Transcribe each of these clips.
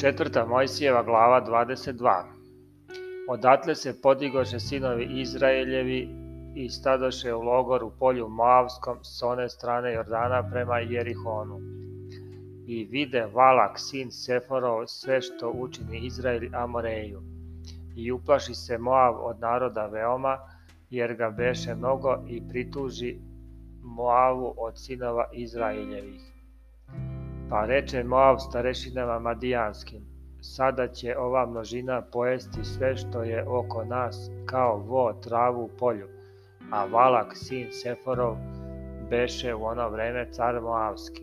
Četvrta Mojsijeva glava 22 Odatle se podigoše sinovi Izraeljevi i stadoše u logor u polju Moavskom s one strane Jordana prema Jerihonu. I vide Valak, sin Seforov, sve što učini Izrael Amoreju. I uplaši se Moav od naroda veoma, jer ga beše mnogo i prituži Moavu od sinova Izraeljevih Pa reče Moav starešinama madijanskim, sada će ova množina pojesti sve što je oko nas kao vo travu u polju, a Valak, sin Seforov, beše u ono vreme car Moavski.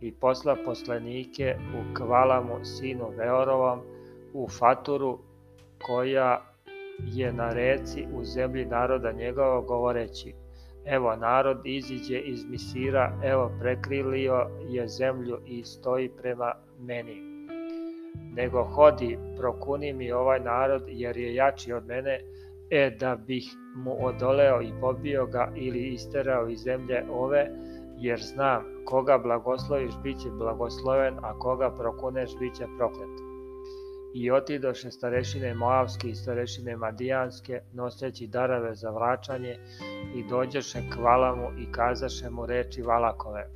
I posla poslanike u Kvalamu, sinu Veorovom, u Faturu, koja je na reci u zemlji naroda njegova govoreći – Evo, narod iziđe iz misira, evo, prekrilio je zemlju i stoji prema meni. Nego hodi, prokuni mi ovaj narod, jer je jači od mene, e da bih mu odoleo i pobio ga ili isterao iz zemlje ove, jer znam koga blagosloviš bit će blagosloven, a koga prokuneš bit će proklet i otidoše starešine Moavske i starešine Madijanske, noseći darove za vraćanje, i dođeše k Valamu i kazaše mu reči Valakove.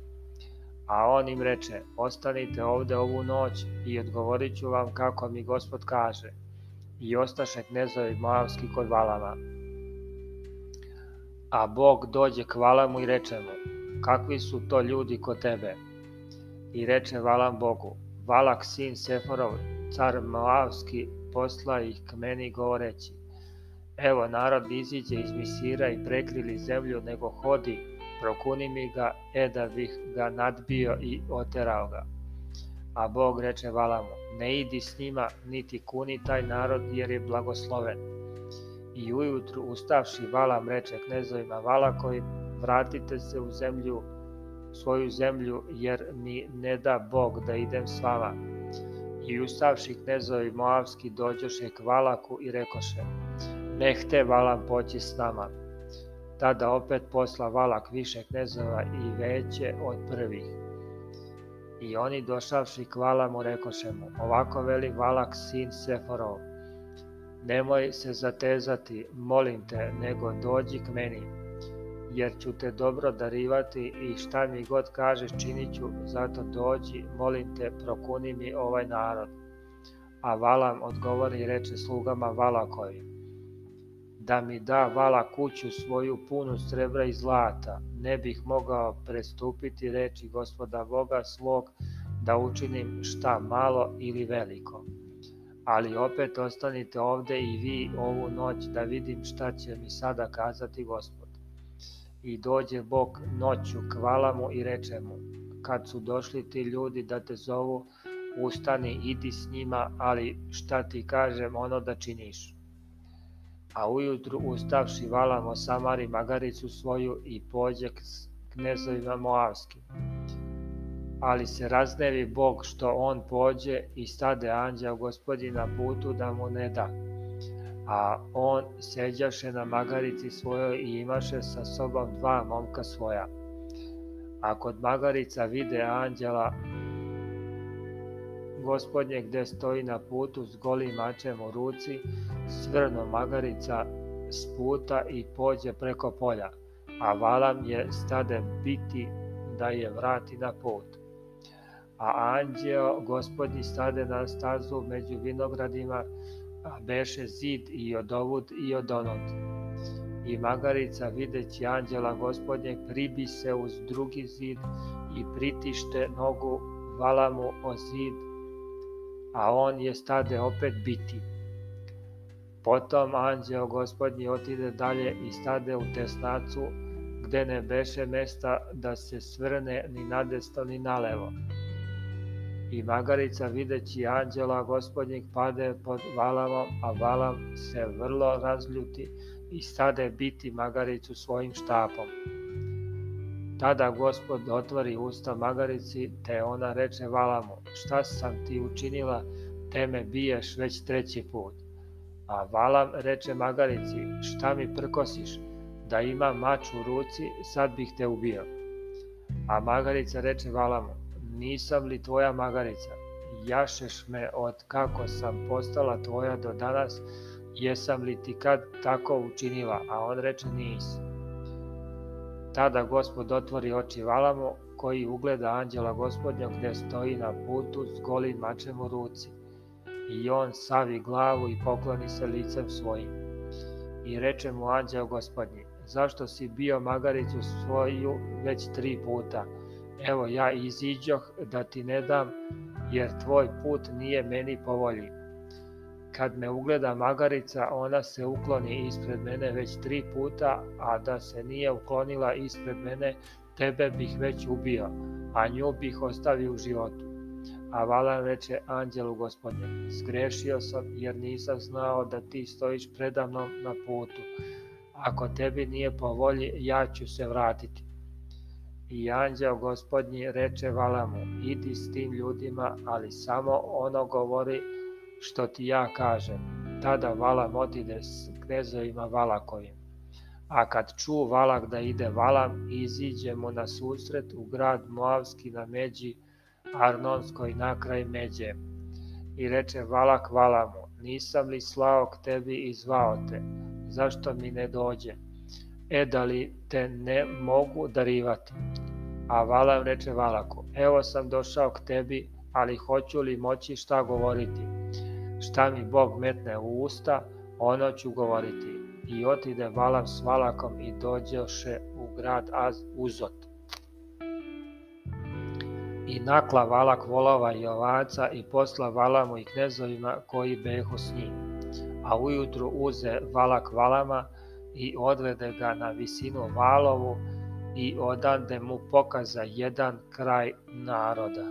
A on im reče, ostanite ovde ovu noć i odgovorit ću vam kako mi gospod kaže. I ostaše knezovi Moavski kod Valama. A Bog dođe k Valamu i reče mu, kakvi su to ljudi kod tebe? I reče Valam Bogu, Valak sin Seforov car Moavski posla ih k meni govoreći, Evo narod iziđe iz misira i prekrili zemlju, nego hodi, prokuni mi ga, e da bih ga nadbio i oterao ga. A Bog reče Valamu, ne idi s njima, niti kuni taj narod, jer je blagosloven. I ujutru ustavši Valam reče knezovima Valakovim, vratite se u zemlju, svoju zemlju, jer mi ne da Bog da idem s vama I ustavši knezovi Moavski dođoše k Valaku i rekoše, ne hte Valam poći s nama. Tada opet posla Valak više knezova i veće od prvih. I oni došavši k Valamu rekoše mu, ovako veli Valak sin Seforov, nemoj se zatezati, molim te, nego dođi k meni, jer ću te dobro darivati i šta mi god kažeš činit ću, zato dođi, molim te, prokuni mi ovaj narod. A Valam odgovori i reče slugama Valakovi, da mi da Vala kuću svoju punu srebra i zlata, ne bih mogao prestupiti reči gospoda Boga svog, da učinim šta malo ili veliko. Ali opet ostanite ovde i vi ovu noć da vidim šta će mi sada kazati gospod. I dođe Bog noću k Valamu i reče mu, kad su došli ti ljudi da te zovu, ustani, idi s njima, ali šta ti kažem ono da činiš. A ujutru ustavši valamo samari magaricu svoju i pođe k knezovima Moavskim. Ali se raznevi Bog što on pođe i stade anđeo gospodina putu da mu ne da a on seđaše na magarici svojoj i imaše sa sobom dva momka svoja. A kod magarica vide anđela gospodnje gde stoji na putu s golim mačem u ruci, svrno magarica s puta i pođe preko polja, a valam je stade biti da je vrati na put. A anđeo gospodnji stade na stazu među vinogradima, a beše zid i odovud i odonud. I magarica, videći anđela gospodnjeg, pribi se uz drugi zid i pritište nogu valamu o zid, a on je stade opet biti. Potom anđeo gospodnji otide dalje i stade u tesnacu, gde ne beše mesta da se svrne ni nadesno ni nalevo. levo i magarica videći anđela gospodnjeg pade pod valamom, a valam se vrlo razljuti i stade biti magaricu svojim štapom. Tada gospod otvori usta magarici, te ona reče valamu, šta sam ti učinila, te me biješ već treći put. A valav reče magarici, šta mi prkosiš, da imam mač u ruci, sad bih te ubio. A magarica reče valamu, nisam li tvoja magarica? Jašeš me od kako sam postala tvoja do danas, jesam li ti kad tako učinila? A on reče nisi. Tada gospod otvori oči Valamu, koji ugleda anđela gospodnjog gde stoji na putu s golim mačem u ruci. I on savi glavu i pokloni se licem svojim. I reče mu anđeo gospodnji, zašto si bio magaricu svoju već tri puta? evo ja iziđoh da ti ne dam, jer tvoj put nije meni po Kad me ugleda magarica, ona se ukloni ispred mene već tri puta, a da se nije uklonila ispred mene, tebe bih već ubio, a nju bih ostavio u životu. A Valan reče anđelu gospodnjem, zgrešio sam jer nisam znao da ti stojiš predamnom na putu. Ako tebi nije po volji, ja ću se vratiti. I anđeo gospodnji reče Valamu, idi s tim ljudima, ali samo ono govori što ti ja kažem. Tada Valam odide s knezovima Valakovim. A kad ču Valak da ide Valam, iziđe mu na susret u grad Moavski na međi Arnonskoj nakraj međe. I reče Valak Valamu, nisam li slao k tebi i zvao te, zašto mi ne dođe? e da te ne mogu darivati? A Valam reče Valaku, evo sam došao k tebi, ali hoću li moći šta govoriti? Šta mi Bog metne u usta, ono ću govoriti. I otide Valam s Valakom i dođeše u grad Az Uzot. I nakla Valak volova i ovaca i posla Valamu i knezovima koji behu s njim. A ujutru uze Valak Valama, i odvede ga na visinu valovu i odande mu pokaza jedan kraj naroda.